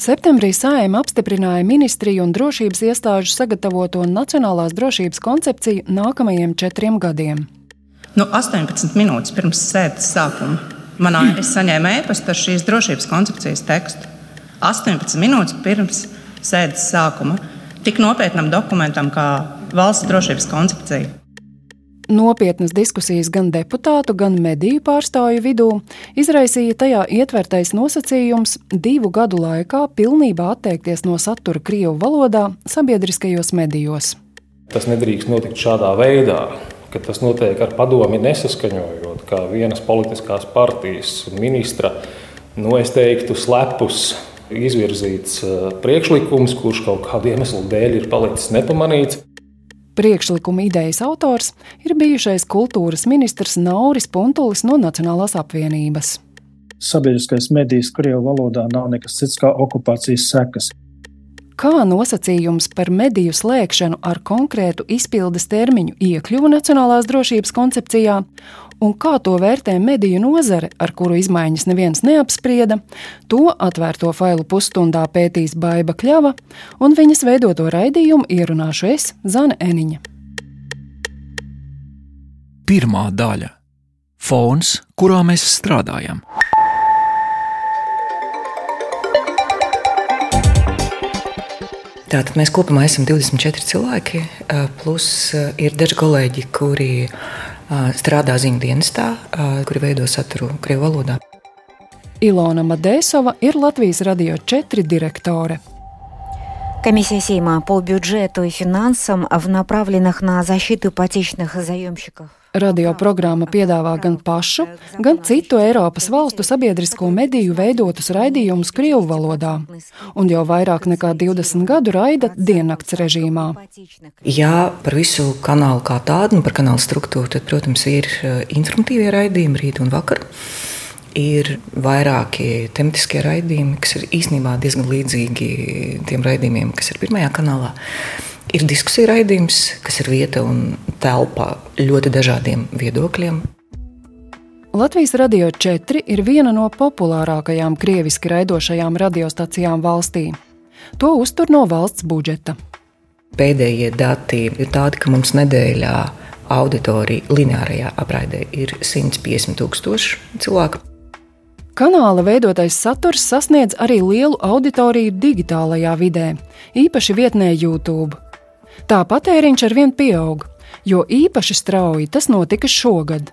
Septembrī Sājuma apstiprināja ministriju un drošības iestāžu sagatavoto Nacionālās drošības koncepciju nākamajiem četriem gadiem. Nu, 18 minūtes pirms sēdes sākuma manā es saņēmu e-pastu ar šīs drošības koncepcijas tekstu. 18 minūtes pirms sēdes sākuma tik nopietnam dokumentam kā valsts drošības koncepcija. Nopietnas diskusijas gan deputātu, gan mediju pārstāvju vidū izraisīja tajā ietvertais nosacījums divu gadu laikā pilnībā atteikties no satura Krievu valodā sabiedriskajos medijos. Tas nedrīkst notikt šādā veidā, ka tas notiek ar padomi nesaskaņojot, kā vienas politiskās partijas ministra, nu, es teiktu, slepus izvirzīts eh, priekšlikums, kurš kaut kādu iemeslu dēļ ir palicis nepamanīts. Priekšlikuma idejas autors ir bijušais kultūras ministrs Nauris Puntulis no Nacionālās apvienības. Sabiedriskais medijs Krievijas valodā nav nekas cits kā okupācijas sekas. Kā nosacījums par mediju slēgšanu ar konkrētu izpildes termiņu iekļuva Nacionālās drošības koncepcijā, un kā to vērtē mediju nozare, ar kuru izmaiņas neviens neapsprieda, to atvērto failu pusstundā pētīs Baiva Kļava, un viņas veidoto raidījumu ierunāšu es, Zana Eniņa. Pirmā daļa - fons, kurā mēs strādājam. Tātad mēs kopumā esam 24 cilvēki, plus ir daži kolēģi, kuri strādā ziņu dienestā, kuri veido saturu Krievijas valodā. Ilona Madēsova ir Latvijas radio 4 direktore. Комиссия Сейма по бюджету и финансам в направленных на защиту ипотечных заемщиков. Radioprogramma piedāvā gan pašu, gan citu Eiropas valstu sabiedrisko mediju veidotus raidījumus Krievu valodā, un jau vairāk nekā 20 gadu raida diennakts režīmā. Jā, par visu kanālu kā tādu, nu par kanāla struktūru, tad, protams, ir eh, informatīvie raidījumi rīt un vakar. Ir vairāki tematiskie raidījumi, kas ir īstenībā diezgan līdzīgi tiem raidījumiem, kas ir pirmajā kanālā. Ir diskusija raidījums, kas ir vieta un telpa ļoti dažādiem viedokļiem. Latvijas Radio 4 ir viena no populārākajām krieviski raidošajām radiostacijām valstī. To uztur no valsts budžeta. Pēdējie dati ir tādi, ka mums nedēļā auditorija lineārajā apraidē ir 150 tūkstoši cilvēku. Kanāla veidotais saturs sasniedz arī lielu auditoriju digitālajā vidē, īpaši vietnē YouTube. Tā patēriņš ar vien pieaug, jo īpaši strauji tas notika šogad.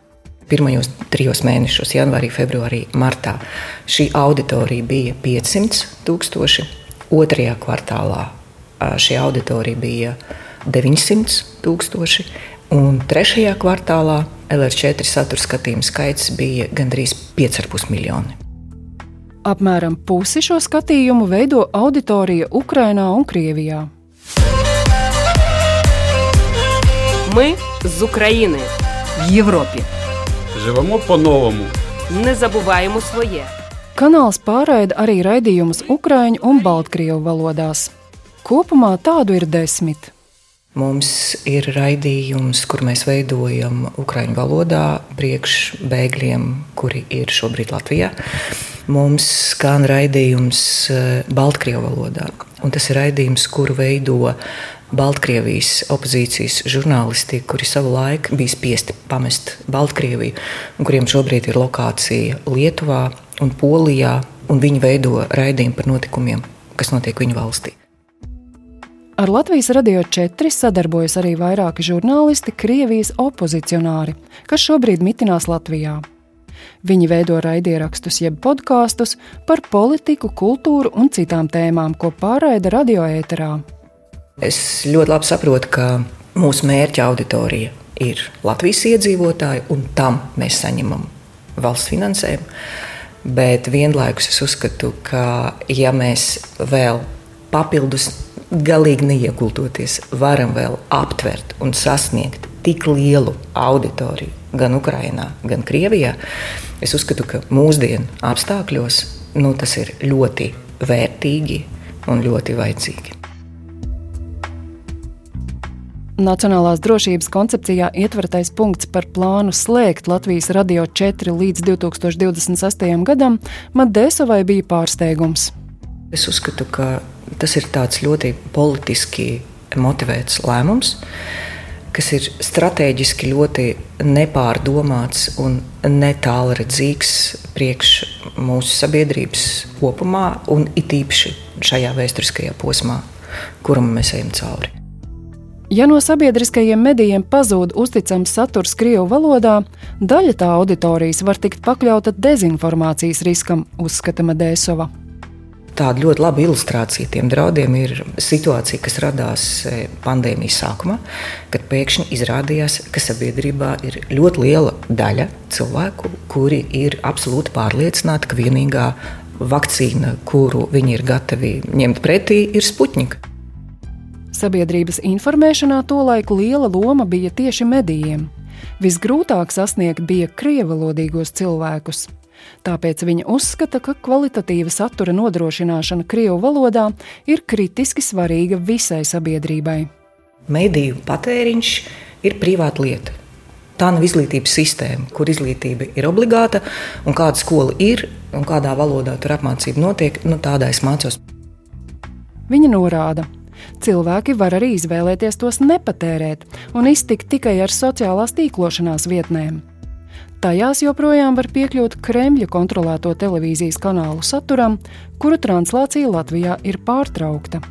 Pirmajos trijos mēnešos, janvārī, februārī, martā, šī auditorija bija 500 tūkstoši. Otrajā kvartālā šī auditorija bija 900 tūkstoši, un trešajā kvartālā LR4 satura skatījumu skaits bija gandrīz 5,5 miljoni. Apmēram pusi šo skatījumu veido auditorija Ukrajinā un Krievijā. Ми з України в Європі. Живемо по-новому. Не забуваємо своє. Kanāls pārraida arī raidījumus Ukrāņu un Baltkrievu valodās. Kopumā tādu ir desmit. Mums ir raidījums, kur mēs veidojam Ukrāņu valodā priekšbēgļiem, kuri ir šobrīd Latvijā. Mums skan raidījums eh, Baltkrievu valodā. Un tas ir raidījums, kuru veido Baltkrievijas opozīcijas žurnālisti, kuri savu laiku bija spiesti pamest Baltkrieviju, un kuriem šobrīd ir lokācija Lietuvā un Polijā, un viņi veido raidījumu par notikumiem, kas notiek viņu valstī. Ar Latvijas Radio 4 sadarbojas arī vairāki žurnālisti, Krievijas opozicionāri, kas šobrīd mitinās Latvijā. Viņi veido raidierakstus jeb podkāstus par politiku, kultūru un citām tēmām, ko pārraida radioēterā. Es ļoti labi saprotu, ka mūsu mērķa auditorija ir Latvijas iedzīvotāji, un tam mēs saņemam valsts finansējumu. Bet vienlaikus es uzskatu, ka ja mēs vēl papildus galīgi neieguldoties, varam vēl aptvert un sasniegt tik lielu auditoriju gan Ukrajinā, gan Krievijā, es uzskatu, ka mūsdienu apstākļos nu, tas ir ļoti vērtīgi un ļoti vajadzīgi. Nacionālās drošības koncepcijā ietvertais punkts par plānu slēgt Latvijas radio 4 līdz 2026. gadam Madēsovai bija pārsteigums. Es uzskatu, ka tas ir ļoti politiski motivēts lēmums, kas ir strateģiski ļoti nepārdomāts un netālredzīgs priekš mūsu sabiedrības kopumā, un it īpaši šajā vēsturiskajā posmā, kuram mēs ejam cauri. Ja no sabiedriskajiem medijiem pazūd uzticams saturs Krievijas valodā, daļa tā auditorijas var tikt pakļauta dezinformācijas riskam, uzskata Medēsova. Tāda ļoti laba ilustrācija tiem draudiem ir situācija, kas radās e, pandēmijas sākumā, kad pēkšņi izrādījās, ka sabiedrībā ir ļoti liela daļa cilvēku, kuri ir absolūti pārliecināti, ka vienīgā vakcīna, kuru viņi ir gatavi ņemt pretī, ir Sputņika. Sabiedrības informēšanā tolaik liela loma bija tieši medijiem. Visgrūtāk sasniegt bija krievalodīgos cilvēkus. Tāpēc viņa uzskata, ka kvalitatīva satura nodrošināšana Krievijas valodā ir kritiski svarīga visai sabiedrībai. Mediju patēriņš ir privāta lieta. Tā nav izglītības sistēma, kur izglītība ir obligāta, un kāda skola ir un kādā valodā tur apmācība notiek, nu, tādā es mācos. Viņa norāda, cilvēki var arī izvēlēties tos nepatērēt un iztikt tikai ar sociālās tīklošanās vietnēm. Tajās joprojām var piekļūt Kremļa kontrolēto televīzijas kanālu saturam, kuru translācija Latvijā ir pārtraukta.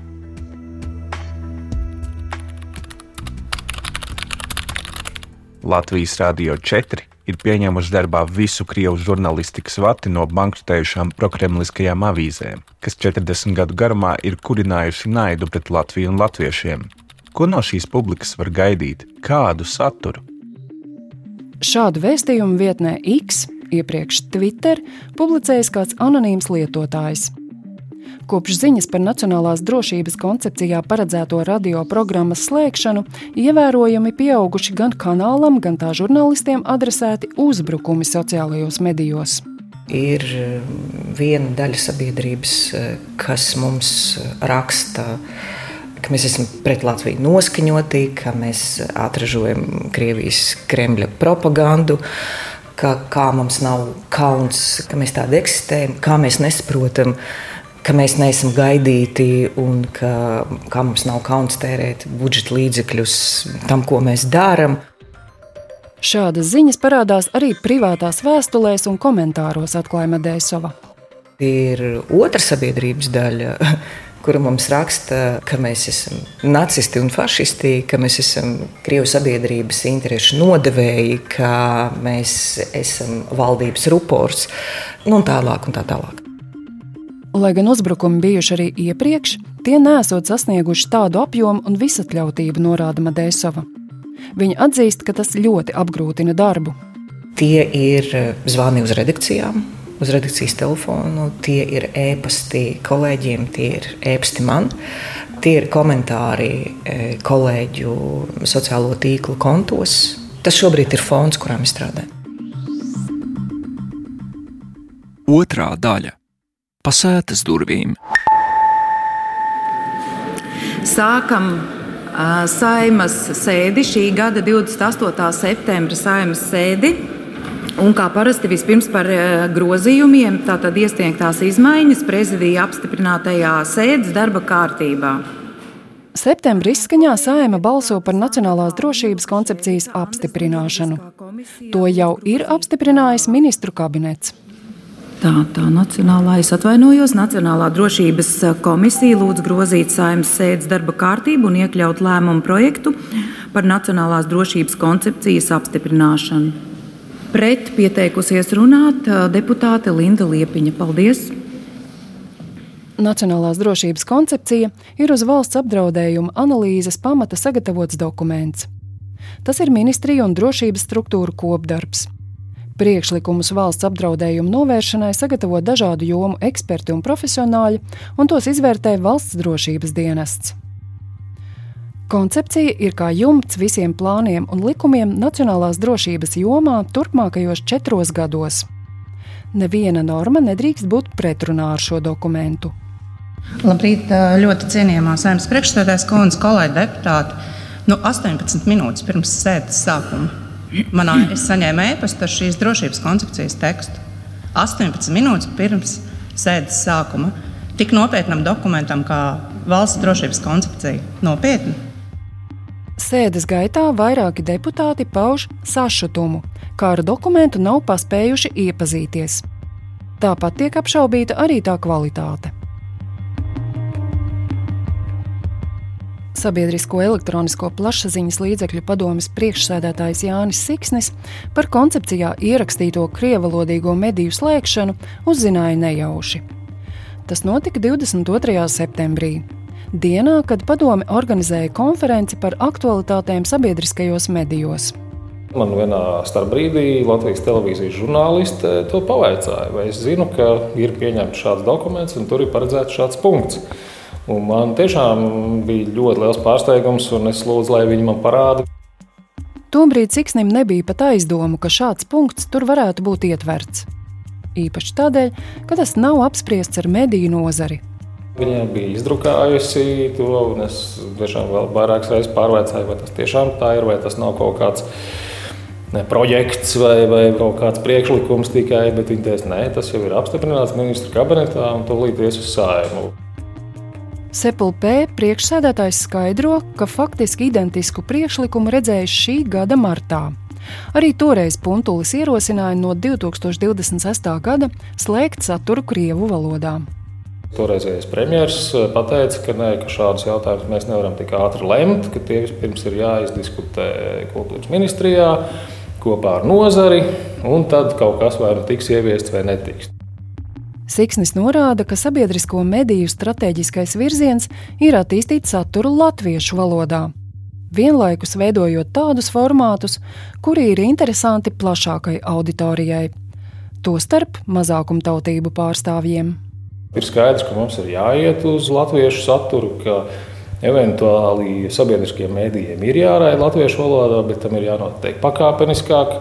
Latvijas Rādio 4 ir pieņēmuši darbā visu krievu žurnālistikas vati no bankrotējušām prokremliskajām avīzēm, kas 40 gadu garumā ir kurinājuši naidu pret Latviju un latviešiem. Ko no šīs publikas var gaidīt? Kādu saturu? Šādu vēstījumu vietnē X, iepriekš Twitter, publicējis kāds anonīms lietotājs. Kopš ziņas par nacionālās drošības koncepcijā paredzēto radioprogrammas slēgšanu, ievērojami pieauguši gan kanālam, gan tā žurnālistiem adresēti uzbrukumi sociālajos medijos. Ir viena daļa sabiedrības, kas mums raksta, ka mēs esam pret Latviju noskaņoti, ka mēs atražojam Krievijas Kremļa propagandu. Ka, kā mums nav kauns, ka mēs tādi eksistējam, kā mēs nesaprotam, ka mēs neesam gaidīti un ka, kā mums nav kauns tērēt budžeta līdzekļus tam, ko mēs darām. Šādas ziņas parādās arī privātās vēstulēs un komentāros, atklāja Medēsova. Ir otra sabiedrības daļa, kura mums raksta, ka mēs esam nacisti un fašisti, ka mēs esam Krievijas sabiedrības interešu nodevēji, ka mēs esam valdības rupors nu, un tālāk. Un tā tālāk. Lai gan uzbrukumi bijuši arī iepriekš, tie nesot sasnieguši tādu apjomu un visatļautību, norāda Madēsova. Viņa atzīst, ka tas ļoti apgrūtina darbu. Tie ir zvani uz redakcijām, uz redakcijas telefonu, tie ir ēpasti kolēģiem, tie ir ēpasti man. Tie ir komentāri e, kolēģu sociālo tīklu kontos. Tas šobrīd ir fons, kurā mēs strādājam. Otra daļa - pasētas durvīm. Sākam uh, saimas sēdi šī gada 28. septembra saimas sēdi. Un kā parasti vispirms par eh, grozījumiem, tātad iesniegtās izmaiņas prezidija apstiprinātajā sēdes darba kārtībā. Septembrī izskaņā Sājuma balso par Nacionālās drošības koncepcijas apstiprināšanu. To jau ir apstiprinājis ministru kabinets. Tā, tā Nacionālā, es atvainojos, Nacionālā drošības komisija lūdz grozīt saimnes sēdes darba kārtību un iekļaut lēmumu projektu par Nacionālās drošības koncepcijas apstiprināšanu. Pret pieteikusies runāt deputāte Linda Liepiņa. Paldies! Nacionālās drošības koncepcija ir uz valsts apdraudējuma analīzes pamata sagatavots dokuments. Tas ir ministriju un drošības struktūru kopdarbs. Priekšlikumus valsts apdraudējuma novēršanai sagatavo dažādu jomu eksperti un profesionāļi, un tos izvērtē valsts drošības dienests. Koncepcija ir kā jumts visiem plāniem un likumiem nacionālās drošības jomā turpmākajos četros gados. Neviena norma nedrīkst būt pretrunā ar šo dokumentu. Labrīt, ļoti cienījamā saimnes priekšstādājas kundze, kolēģi deputāti. Nu, 18 minūtes pirms sēdes sākuma manā es saņēmu e-pastu ar šīs drošības koncepcijas tekstu. 18 minūtes pirms sēdes sākuma tik nopietnam dokumentam kā valsts drošības koncepcija nopietni? Sēdes gaitā vairāki deputāti pauž sašutumu, kā ar dokumentu nav paspējuši iepazīties. Tāpat tiek apšaubīta arī tā kvalitāte. Sabiedrisko elektronisko plašsaziņas līdzekļu padomes priekšsēdētājs Jānis Siksnis par koncepcijā ierakstīto krievalodīgo mediju slēgšanu uzzināja nejauši. Tas notika 22. septembrī, dienā, kad padome organizēja konferenci par aktualitātēm sabiedriskajos medijos. Man vienā starpbrīdī Latvijas televīzijas žurnāliste to pavaicāja, vai es zinu, ka ir pieņemts šāds dokuments un tur ir paredzēts šāds punkts. Un man tiešām bija ļoti liels pārsteigums, un es lūdzu, lai viņi man parāda. Tobrīd Siksnim nebija pat aizdomu, ka šāds punkts tur varētu būt ietverts. Īpaši tādēļ, ka tas nav apspriests ar mediju nozari. Viņa bija izdrukājusi to, un es tiešām vēl vairākas reizes pārveicāju, vai tas tiešām tā ir, vai tas nav kaut kāds ne, projekts vai, vai kaut kāds priekšlikums tikai, bet viņa teica, nē, tas jau ir apstiprināts ministra kabinetā un tūlīt ies uz sājumu. Sepulpē priekšsēdētājs skaidro, ka faktiski identisku priekšlikumu redzējis šī gada martā. Arī toreiz Puntulis ierosināja no 2026. gada slēgt saturu Krievu valodā. Toreizējais premjerministrs pateica, ka, ne, ka šādus jautājumus mēs nevaram tik ātri lemt, ka tie vispirms ir jāizdiskutē kultūras ministrijā kopā ar nozari, un tad kaut kas vai nu tiks ieviests vai netiks. Siksnis norāda, ka sabiedrisko mediju stratēģiskais virziens ir attīstīt saturu latviešu valodā, vienlaikus veidojot tādus formātus, kuri ir interesanti plašākai auditorijai, tostarp mazākumtautību pārstāvjiem. Ir skaidrs, ka mums ir jāiet uz latviešu saturu, ka eventuāli sabiedriskiem mēdījiem ir jāraida latviešu valodā, bet tam ir jānotiek pakāpeniskāk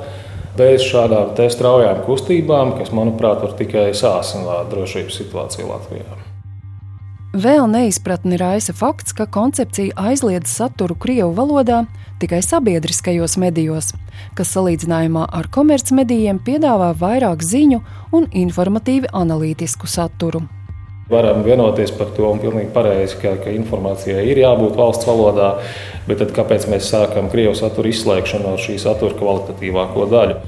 bez šādām straujām kustībām, kas, manuprāt, var tikai sāsināt drošības situāciju Latvijā. Vēl neizpratni raisa fakts, ka koncepcija aizliedz saturu Krievu valodā tikai sabiedriskajos medijos, kas salīdzinājumā ar komercmedijiem piedāvā vairāk ziņu un informatīvi analītisku saturu. Varam vienoties par to, un pilnīgi pareizi, ka, ka informācijai ir jābūt valsts valodā, bet tad kāpēc mēs sākam krievu satura izslēgšanu no šī satura kvalitatīvāko daļu?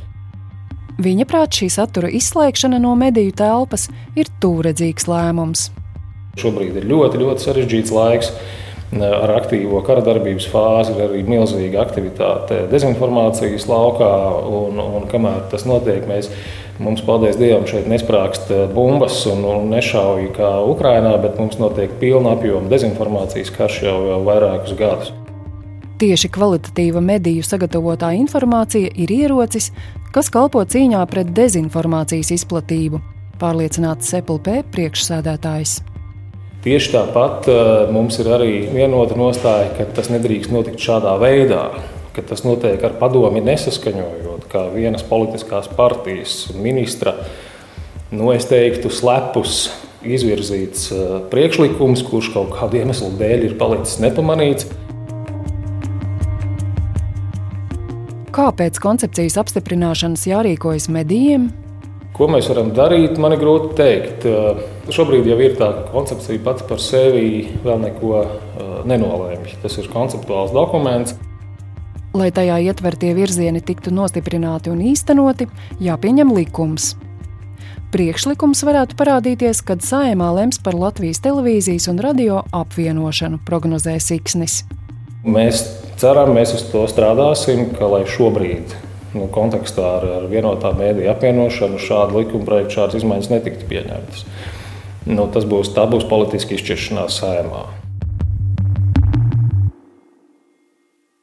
Viņa prāt, šī satura izslēgšana no mediju telpas ir tūredzīgs lēmums. Šobrīd ir ļoti, ļoti sarežģīts laiks. Ar aktīvo kara darbības fāzi ir arī milzīga aktivitāte dezinformācijas laukā, un, un kamēr tas notiek, mēs Mums, paldies Dievam, šeit nesprāgst eh, bumbas un, un nešauja kā Ukrainā, bet mums notiek pilna apjoma dezinformācijas karš jau, jau vairākus gadus. Tieši kvalitatīva mediju sagatavotā informācija ir ierocis, kas kalpo cīņā pret dezinformācijas izplatību, pārliecināts Sepulpē priekšsēdētājs. Tieši tāpat eh, mums ir arī vienota nostāja, ka tas nedrīkst notikt šādā veidā ka tas notiek ar padomi nesaskaņojot, kā vienas politiskās partijas ministra, nu, es teiktu, slepus izvirzīts eh, priekšlikums, kurš kaut kādu iemeslu dēļ ir palicis nepamanīts. Kāpēc koncepcijas apstiprināšanas jārīkojas medijiem? Ko mēs varam darīt, man ir grūti pateikt. Eh, šobrīd jau ir tā, koncepcija pati par sevi vēl neko eh, nenolēma. Tas ir konceptuāls dokuments. Lai tajā ietvertie virzieni tiktu nostiprināti un īstenoti, jāpieņem likums. Priekšlikums varētu parādīties, kad saimā lems par Latvijas televīzijas un radio apvienošanu, prognozē Siksnis. Mēs ceram, mēs uz to strādāsim, ka lai šobrīd nu, kontekstā ar, ar vienotā mēdīju apvienošanu šāda likuma projekta, šādas izmaiņas netiktu pieņemtas. Nu, tas būs, būs politiski izšķiršanās saimā.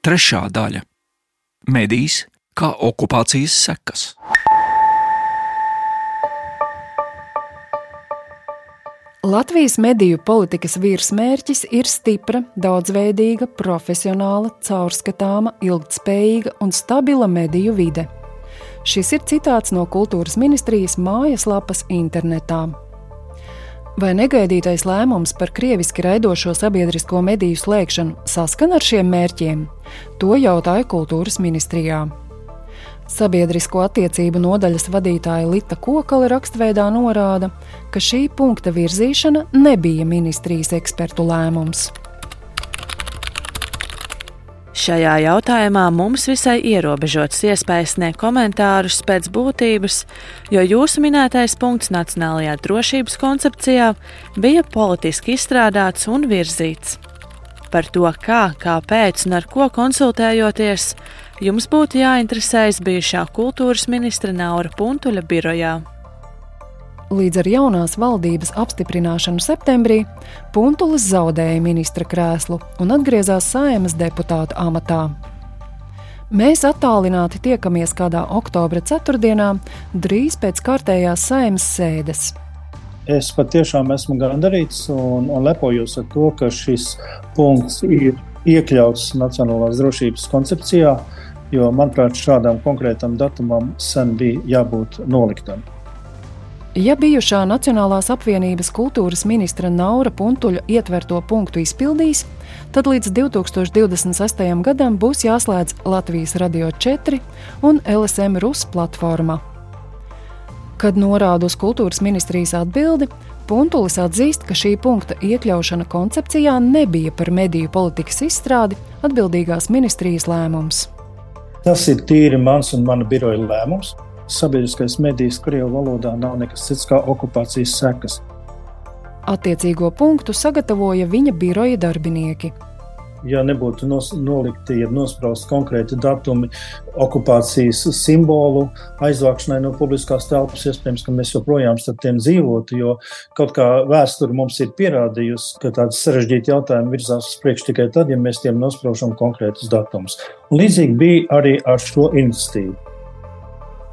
Trešā daļa - medijas kā okupācijas sekas. Latvijas mediju politikas virsmērķis ir stipra, daudzveidīga, profesionāla, caurskatāma, ilgspējīga un stabila mediju vide. Šis ir citāts no kultūras ministrijas mājaslapas internetā. Vai negaidītais lēmums par krieviski raidošo sabiedrisko mediju slēgšanu saskan ar šiem mērķiem? To jautāja kultūras ministrijā. Sabiedrisko attiecību nodaļas vadītāja Lita Kokala rakstveidā norāda, ka šī punkta virzīšana nebija ministrijas ekspertu lēmums. Šajā jautājumā mums visai ierobežots iespējas sniegt komentārus pēc būtības, jo jūsu minētais punkts Nacionālajā drošības koncepcijā bija politiski izstrādāts un virzīts. Par to, kā, kāpēc un ar ko konsultējoties, jums būtu jāinteresējas bijušā kultūras ministra Naura Puntuļa birojā. Līdz ar jaunās valdības apstiprināšanu septembrī Puntulis zaudēja ministra krēslu un atgriezās saimas deputāta amatā. Mēs attālināti tiekamies kādā oktobra ceturtdienā, drīz pēc kārtējās saimas sēdes. Es patiešām esmu gandarīts un, un lepojos ar to, ka šis punkts ir iekļauts Nacionālās drošības koncepcijā, jo, manuprāt, šādam konkrētam datumam sen bija jābūt noliktam. Ja bijušā Nacionālās apvienības kultūras ministra Naura Puntuļa ietverto punktu izpildīs, tad līdz 2026. gadam būs jāslēdz Latvijas Radio 4 un LSM Rus platforma. Kad norāda uz kultūras ministrijas atbildi, Puntulis atzīst, ka šī punkta iekļaušana koncepcijā nebija par mediju politikas izstrādi atbildīgās ministrijas lēmums. Tas ir tīri mans un mana biroja lēmums sabiedriskais medijs Krievijas valodā nav nekas cits kā okupācijas sekas. Attiecīgo punktu sagatavoja viņa biroja darbinieki. Ja nebūtu nos, nolikti, ja nosprausti konkrēti datumi okupācijas simbolu aizvākšanai no publiskās telpas, iespējams, ka mēs joprojām starp tiem dzīvotu, jo kaut kā vēsture mums ir pierādījusi, ka tādi sarežģīti jautājumi virzās uz priekšu tikai tad, ja mēs tiem nospraužam konkrētus datumus. Līdzīgi bija arī ar šo iniciatīvu.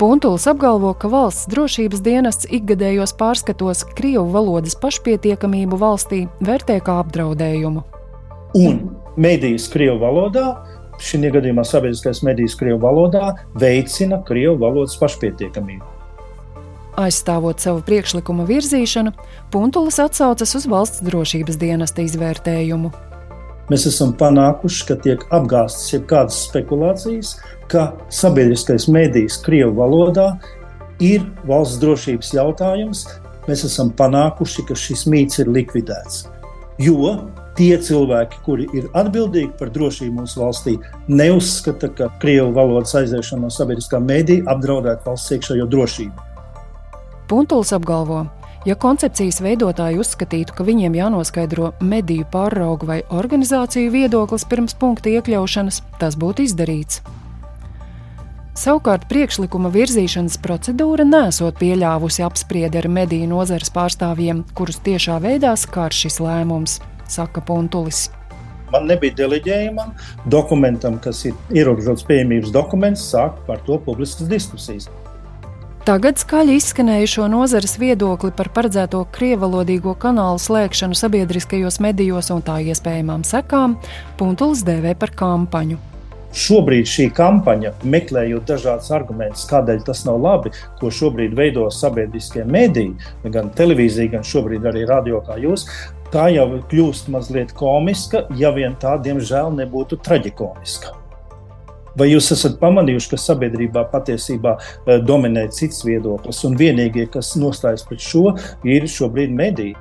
Puntulis apgalvo, ka valsts drošības dienests ikgadējos pārskatos Krievu valodas pašpietiekamību valstī vērtē kā apdraudējumu. Un medijas Krievu valodā, šī gadījumā sabiedriskais medijas Krievu valodā, veicina Krievu valodas pašpietiekamību. Aizstāvot savu priekšlikumu virzīšanu, Puntulis atsaucas uz valsts drošības dienesta izvērtējumu. Mēs esam panākuši, ka tiek apgāstas jebkādas spekulācijas, ka sabiedriskais mēdījis Krievijas valodā ir valsts drošības jautājums. Mēs esam panākuši, ka šis mīts ir likvidēts. Jo tie cilvēki, kuri ir atbildīgi par drošību mūsu valstī, neuzskata, ka krievu valodas aiziešana no sabiedriskā mēdīja apdraudētu valsts iekšējo drošību. Puntuls apgalvo, ja koncepcijas veidotāji uzskatītu, ka viņiem jānoskaidro mediju pārauga vai organizāciju viedoklis pirms punkta iekļaušanas, tas būtu izdarīts. Savukārt priekšlikuma virzīšanas procedūra nesot pieļāvusi apspriedi ar mediju nozares pārstāvjiem, kurus tiešā veidā skar šis lēmums, saka Puntulis. Man nebija deleģējuma dokumentam, kas ir ierobežots pieejamības dokuments, sākt par to publiskas diskusijas. Tagad skaļi izskanējušo nozares viedokli par paredzēto krievalodīgo kanālu slēgšanu sabiedriskajos medijos un tā iespējamām sekām, Puntulis dēvē par kampaņu. Šobrīd šī kampaņa, meklējot dažādus argumentus, kādēļ tas nav labi, ko šobrīd veido sabiedriskie mediji, gan televīzija, gan šobrīd arī radio, kā jūs, tā jau kļūst mazliet komiska, ja vien tā, diemžēl, nebūtu traģikomiska. Vai jūs esat pamanījuši, ka sabiedrībā patiesībā eh, dominē cits viedoklis, un vienīgie, kas nostājas pret šo, ir šobrīd mediji?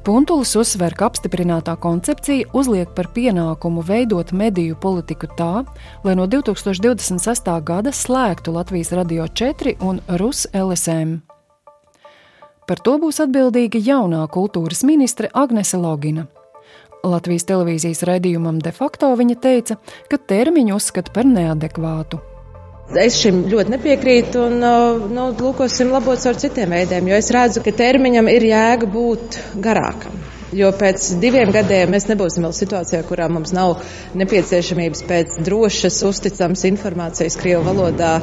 Puntulis uzsver, ka apstiprinātā koncepcija uzliek par pienākumu veidot mediju politiku tā, lai no 2026. gada slēgtu Latvijas Radio 4 un Rus LSM. Par to būs atbildīga jaunā kultūras ministre Agnese Logina. Latvijas televīzijas raidījumam de facto viņa teica, ka termiņu uzskata par neadekvātu. Es šim ļoti nepiekrītu un uh, nu, lūkosim labot ar citiem veidiem, jo es redzu, ka termiņam ir jēga būt garākam. Jo pēc diviem gadiem mēs nebūsim vēl situācijā, kurā mums nav nepieciešamības pēc drošas, uzticamas informācijas Krievu valodā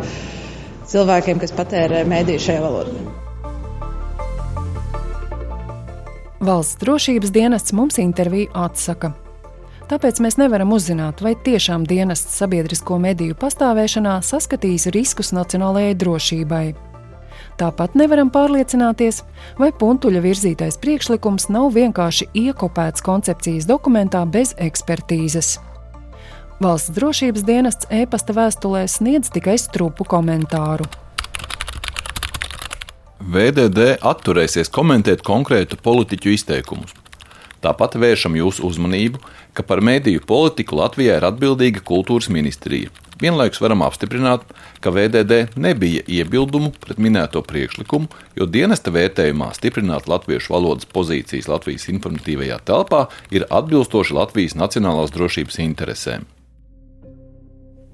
cilvēkiem, kas patērē mēdīju šajā valodā. Valsts drošības dienests mums interviju atsaka. Tāpēc mēs nevaram uzzināt, vai tiešām dienests sabiedrisko mediju pastāvēšanā saskatīs riskus nacionālajai drošībai. Tāpat nevaram pārliecināties, vai puntuļa virzītais priekšlikums nav vienkārši iekopēts koncepcijas dokumentā bez ekspertīzes. Valsts drošības dienests e-pasta vēstulē sniedz tikai strupu komentāru. VDD atturēsies komentēt konkrētu politiķu izteikumus. Tāpat vēršam jūsu uzmanību, ka par mediju politiku Latvijā ir atbildīga kultūras ministrija. Vienlaikus varam apstiprināt, ka VDD nebija iebildumu pret minēto priekšlikumu, jo dienesta vērtējumā stiprināt latviešu valodas pozīcijas Latvijas informatīvajā telpā ir atbilstoši Latvijas nacionālās drošības interesēm.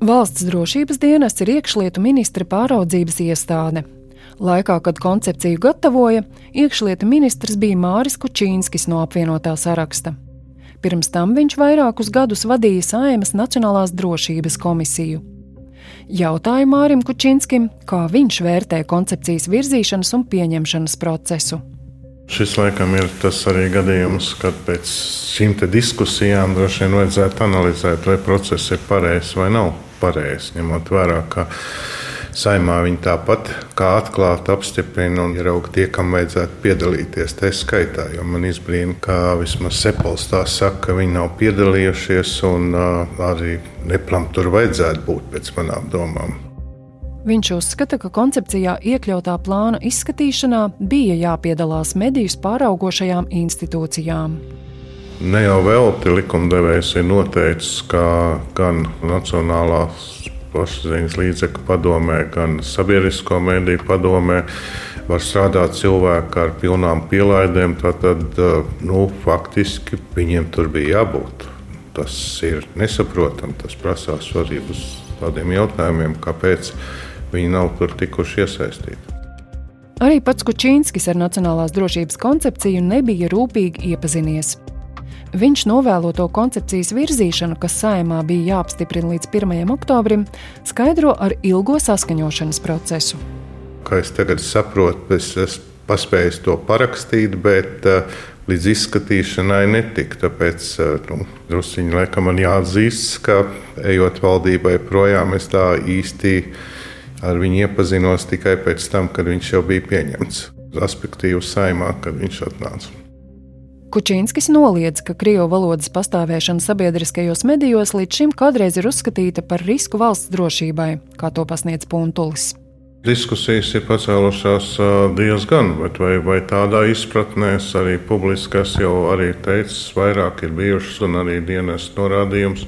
Valsts drošības dienests ir iekšlietu ministra pāraudzības iestāde. Laikā, kad koncepciju gatavoja, iekšlietu ministrs bija Māris Kučīnskis no apvienotā saraksta. Pirms tam viņš vairākus gadus vadīja Saimas Nacionālās drošības komisiju. Jautāju Mārim Kučinskim, kā viņš vērtē koncepcijas virzīšanas un pieņemšanas procesu. Šis laikam ir tas arī gadījums, kad pēc šīm diskusijām droši vien vajadzētu analizēt, vai process ir pareizs vai nav pareizs, ņemot vērā, ka Saimā viņi tāpat kā atklāti apstiprina un ierauga tie, kam vajadzētu piedalīties. Tā skaitā, jo man izbrīna, ka vismaz Sepels tā saka, ka viņi nav piedalījušies un uh, arī neplam tur vajadzētu būt pēc manām domām. Viņš uzskata, ka koncepcijā iekļautā plāna izskatīšanā bija jāpiedalās medijus pāraugošajām institūcijām. Ne jau velti likumdevējs ir noteicis, ka gan Nacionālās plašsaziņas līdzekļu padomē, gan sabiedrisko mediju padomē. Var strādāt cilvēki ar pilnām pielaidēm, tad nu, faktiski viņiem tur bija jābūt. Tas ir nesaprotami. Tas prasās arī uz tādiem jautājumiem, kāpēc viņi nav tur tikuši iesaistīti. Arī pats Kučīnskis ar Nacionālās drošības koncepciju nebija rūpīgi iepazinies. Viņš novēloto koncepcijas virzīšanu, kas saimā bija jāapstiprina līdz 1. oktobrim, skaidro ar ilgo saskaņošanas procesu. Kā es tagad saprotu, es esmu paspējis to parakstīt, bet uh, līdz izskatīšanai netika. Tāpēc uh, nu, druskuļi laikam man jāatzīst, ka ejot valdībai projām, es tā īsti ar viņu iepazinos tikai pēc tam, kad viņš jau bija pieņemts. Respektīvi, saimā, kad viņš atnāca. Kučīnskis noliedz, ka krievu valodas pastāvēšana sabiedriskajos medijos līdz šim kādreiz ir uzskatīta par risku valsts drošībai, kā to pasniedz Puntulis. Diskusijas ir pacēlušās diezgan, bet vai, vai tādā izpratnē arī publiskas jau arī teicis, vairāk ir bijušas un arī dienas norādījums.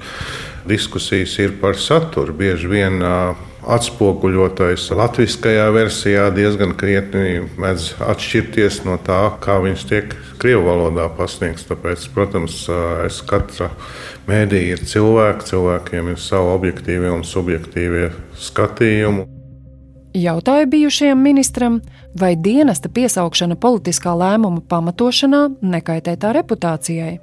Diskusijas ir par saturu. Bieži vien atspoguļotais latviskajā versijā diezgan krietni mēdz atšķirties no tā, kā viņš tiek krievu valodā pasniegts. Tāpēc, protams, es katra mēdīja ir cilvēki, cilvēkiem ir savi objektīvie un subjektīvie skatījumi. Jautāja bijušajam ministram, vai dienesta piesaukšana politiskā lēmuma pamatošanā nekaitē tā reputācijai.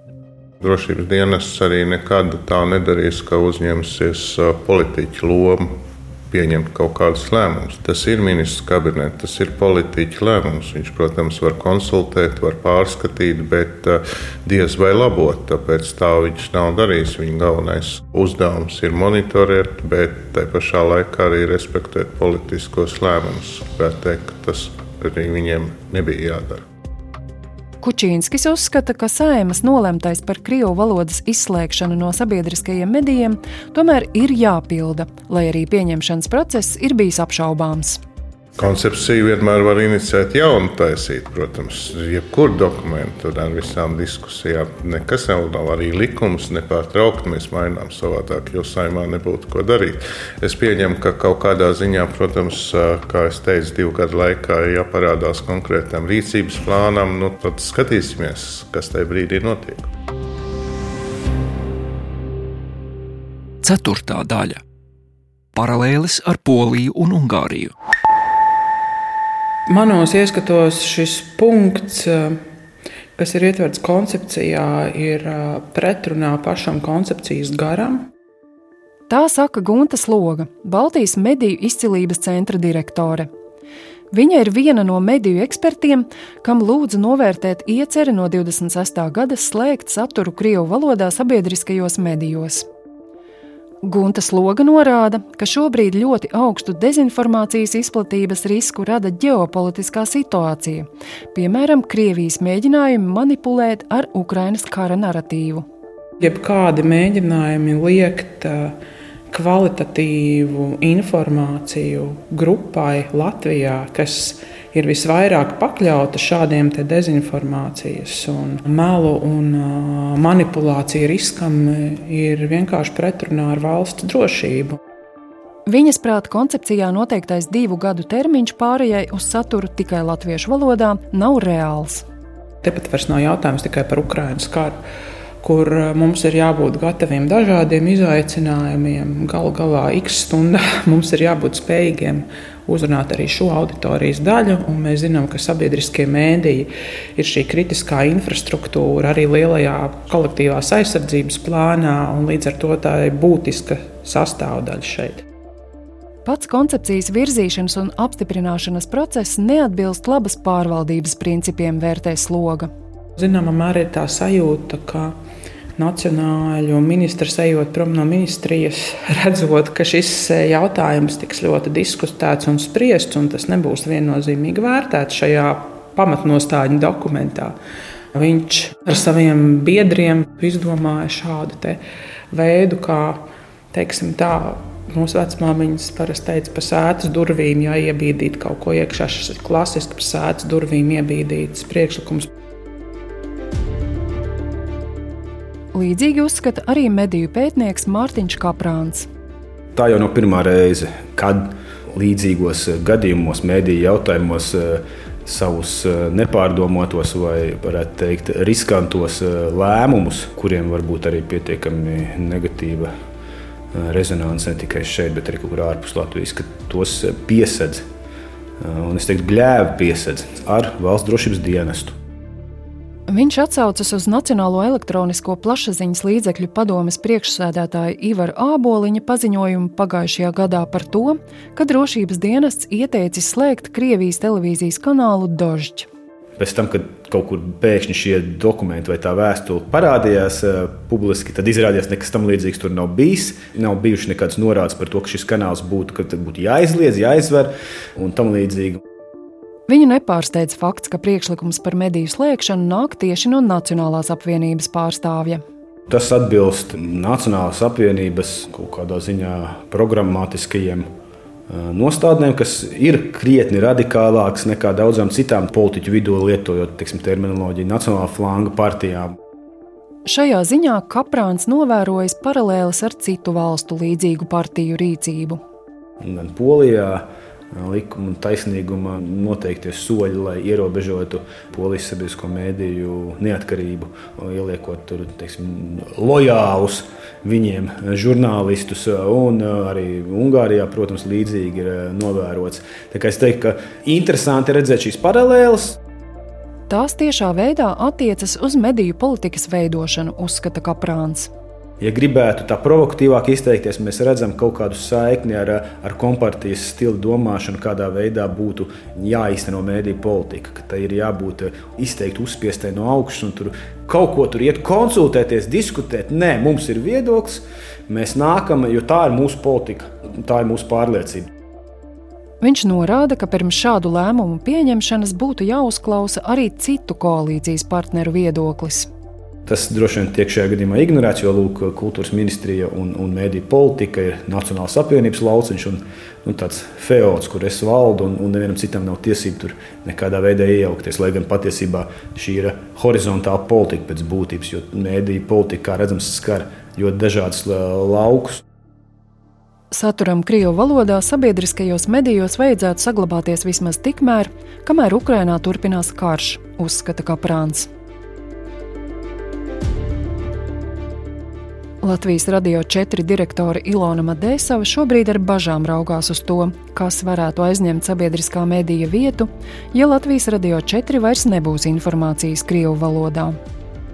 Drošības dienests arī nekad tā nedarīs, ka uzņemsies politiķu lomu pieņemt kaut kādus lēmumus. Tas ir ministrs kabinets, tas ir politiķa lēmums. Viņš, protams, var konsultēt, var pārskatīt, bet uh, diez vai labot. Tāpēc tā viņš nav darījis. Viņa galvenais uzdevums ir monitorēt, bet tai pašā laikā arī respektēt politiskos lēmumus. Gribētu teikt, ka tas arī viņiem nebija jādara. Kučīnskis uzskata, ka saimas nolemtais par krievu valodas izslēgšanu no sabiedriskajiem medijiem tomēr ir jāpilda, lai arī pieņemšanas process ir bijis apšaubāms. Koncepciju vienmēr var iniciēt jaunu taisīt, protams, jebkuru dokumentu ar visām diskusijām. Nekas jau nav arī likums, nepārtraukti mēs mainām savādāk, jo saimā nebūtu ko darīt. Es pieņemu, ka kaut kādā ziņā, protams, kā es teicu, divu gadu laikā jāparādās konkrētam rīcības plānam, nu tad skatīsimies, kas tajā brīdī notiek. Ceturtā daļa - paralēlis ar Poliju un Ungāriju. Manos ieskatos šis punkts, eh, kas ir ietverts koncepcijā, ir eh, pretrunā pašam koncepcijas garam. Tā saka Gunta Sloga, Baltijas mediju izcilības centra direktore. Viņa ir viena no mediju ekspertiem, kam lūdzu novērtēt ieceri no 26. gada slēgt saturu Krievu valodā sabiedriskajos medijos. Gunta Sloga norāda, ka šobrīd ļoti augstu dezinformācijas izplatības risku rada ģeopolitiskā situācija, piemēram, Krievijas mēģinājumi manipulēt ar Ukrainas kara narratīvu. Jebkādi mēģinājumi liekt kvalitatīvu informāciju grupai Latvijā, kas ir visvairāk pakļauta šādiem dezinformācijas, un melu un manipulāciju riskam, ir vienkārši pretrunā ar valsts drošību. Viņas prāta koncepcijā noteiktais divu gadu termiņš pārējai uz saturu tikai latviešu valodā nav reāls. Tepat vairs nav jautājums tikai par Ukraiņas karu, kur mums ir jābūt gataviem dažādiem izaicinājumiem. Galu galā, x stundā mums ir jābūt spējīgiem uzrunāt arī šo auditorijas daļu. Mēs zinām, ka sabiedriskie mēdīji ir šī kritiskā infrastruktūra arī lielajā kolektīvās aizsardzības plānā, un līdz ar to tā ir būtiska sastāvdaļa šeit. Pats koncepcijas virzīšanas un apstiprināšanas process neatbilst labas pārvaldības principiem, vērtē sloga. Zināmā mērā ir tā sajūta, ka nacionāļu ministrs ejot prom no ministrijas, redzot, ka šis jautājums tiks ļoti diskutēts un spriests, un tas nebūs viennozīmīgi vērtēts šajā pamatnostāļu dokumentā. Viņš ar saviem biedriem izdomāja šādu veidu, kā teiksim, tā, Mūsu vecmāmiņas parasti teica par sēdes durvīm, ja iebīdīt kaut ko iekšā. Šis ir klasisks par sēdes durvīm iebīdīts priekšlikums. Līdzīgi uzskata arī mediju pētnieks Mārtiņš Kaprāns. Tā jau nav pirmā reize, kad līdzīgos gadījumos, mediju jautājumos, savus nepārdomotos vai, varētu teikt, riskantos lēmumus, kuriem var būt arī pietiekami negatīva rezonanci ne tikai šeit, bet arī kaut kur ārpus Latvijas, ka tos piesedz, un es teiktu, gļēvi piesedz ar valsts drošības dienestu. Viņš atsaucas uz Nacionālo elektronisko plašsaziņas līdzekļu padomes priekšsēdētāja Ivara Āboliņa paziņojumu pagājušajā gadā par to, ka drošības dienests ieteicis slēgt Krievijas televīzijas kanālu Dožģi. Pēc tam, kad kaut kur pēkšņi šie dokumenti vai tā vēstule parādījās uh, publiski, tad izrādījās, ka nekas tam līdzīgs tur nav bijis. Nav bijušas nekādas norādes par to, ka šis kanāls būtu, būtu jāizliedz, jāizver un tam līdzīgi. Viņu nepārsteidz fakts, ka priekšlikums par mediju slēgšanu nāk tieši no Nacionālās apvienības pārstāvja. Tas atbilst Nacionālās apvienības kaut kādā ziņā programmatiskajiem nostādnēm, kas ir krietni radikālākas nekā daudzām citām politiķu vidū, lietojot teiksim, terminoloģiju Nacionālā flanga partijām. Šajā ziņā Kaprāns novērojis paralēlis ar citu valstu līdzīgu partiju rīcību. Gan Polijā, likuma un taisnīguma noteiktie soļi, lai ierobežotu polijas sabiedrisko mēdīju neatkarību, ieliekot tur teiksim, lojālus viņiem žurnālistus, un arī Ungārijā, protams, līdzīgi ir novērots. Tā kā es teiktu, ka interesanti redzēt šīs paralēles. Tās tiešā veidā attiecas uz mediju politikas veidošanu, uzskata Kaprāns. Ja gribētu tā provokatīvāk izteikties, mēs redzam kaut kādu saikni ar, ar kompartijas stilu domāšanu, kādā veidā būtu jāīsteno mēdīņu politika. Ka tai ir jābūt izteikti uzspiestai no augšas un tur kaut ko tur iet konsultēties, diskutēt. Nē, mums ir viedoklis, mēs nākam, jo tā ir mūsu politika, tā ir mūsu pārliecība. Viņš norāda, ka pirms šādu lēmumu pieņemšanas būtu jāuzklausa arī citu koalīcijas partneru viedoklis. Tas droši vien tiek šajā gadījumā ignorēts, jo lūk, kultūras ministrija un, un mēdīņu politika ir Nacionālās apvienības lauciņš un nu, tāds feods, kur es valdu, un, un nevienam citam nav tiesību tur nekādā veidā iejaukties. Lai gan patiesībā šī ir horizontāla politika pēc būtības, jo mēdīņu politika, kā redzams, skar ļoti dažādus laukus. Saturam Krievu valodā sabiedriskajos medijos vajadzētu saglabāties vismaz tikmēr, kamēr Ukrainā turpinās karš, uzskata Kaprāns. Latvijas radio četri direktore Ilona Madēsava šobrīd ar bažām raugās uz to, kas varētu aizņemt sabiedriskā medija vietu, ja Latvijas radio četri vairs nebūs informācijas Krievu valodā.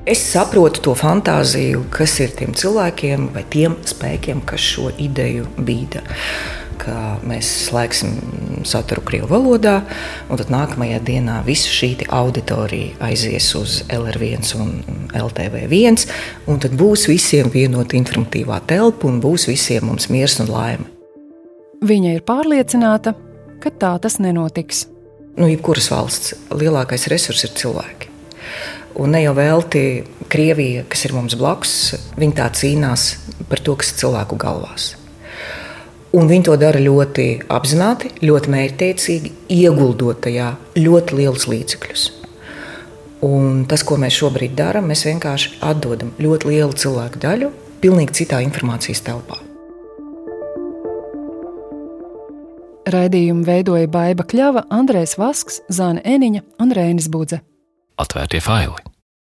Es saprotu to fantāziju, kas ir tiem cilvēkiem vai tiem spēkiem, kas šo ideju bīda ka mēs slēgsim saturu Krievijas valodā, un tad nākamajā dienā visa šī auditorija aizies uz LR1 un LTV1, un tad būs visiem vienota informatīvā telpa un būs visiem mums miers un laime. Viņa ir pārliecināta, ka tā tas nenotiks. Nu, jebkuras valsts lielākais resurs ir cilvēki. Un ne jau velti Krievija, kas ir mums blakus, viņi tā cīnās par to, kas ir cilvēku galvās. Un viņi to dara ļoti apzināti, ļoti mērķtiecīgi, ieguldot tajā ļoti lielus līdzekļus. Un tas, ko mēs šobrīd darām, mēs vienkārši atdodam ļoti lielu cilvēku daļu pilnīgi citā informācijas telpā. Raidījumu veidoja Baiva Kļava, Andrēs Vasks, Zāne Eniņa un Rēnis Budze. Atvērtie faili!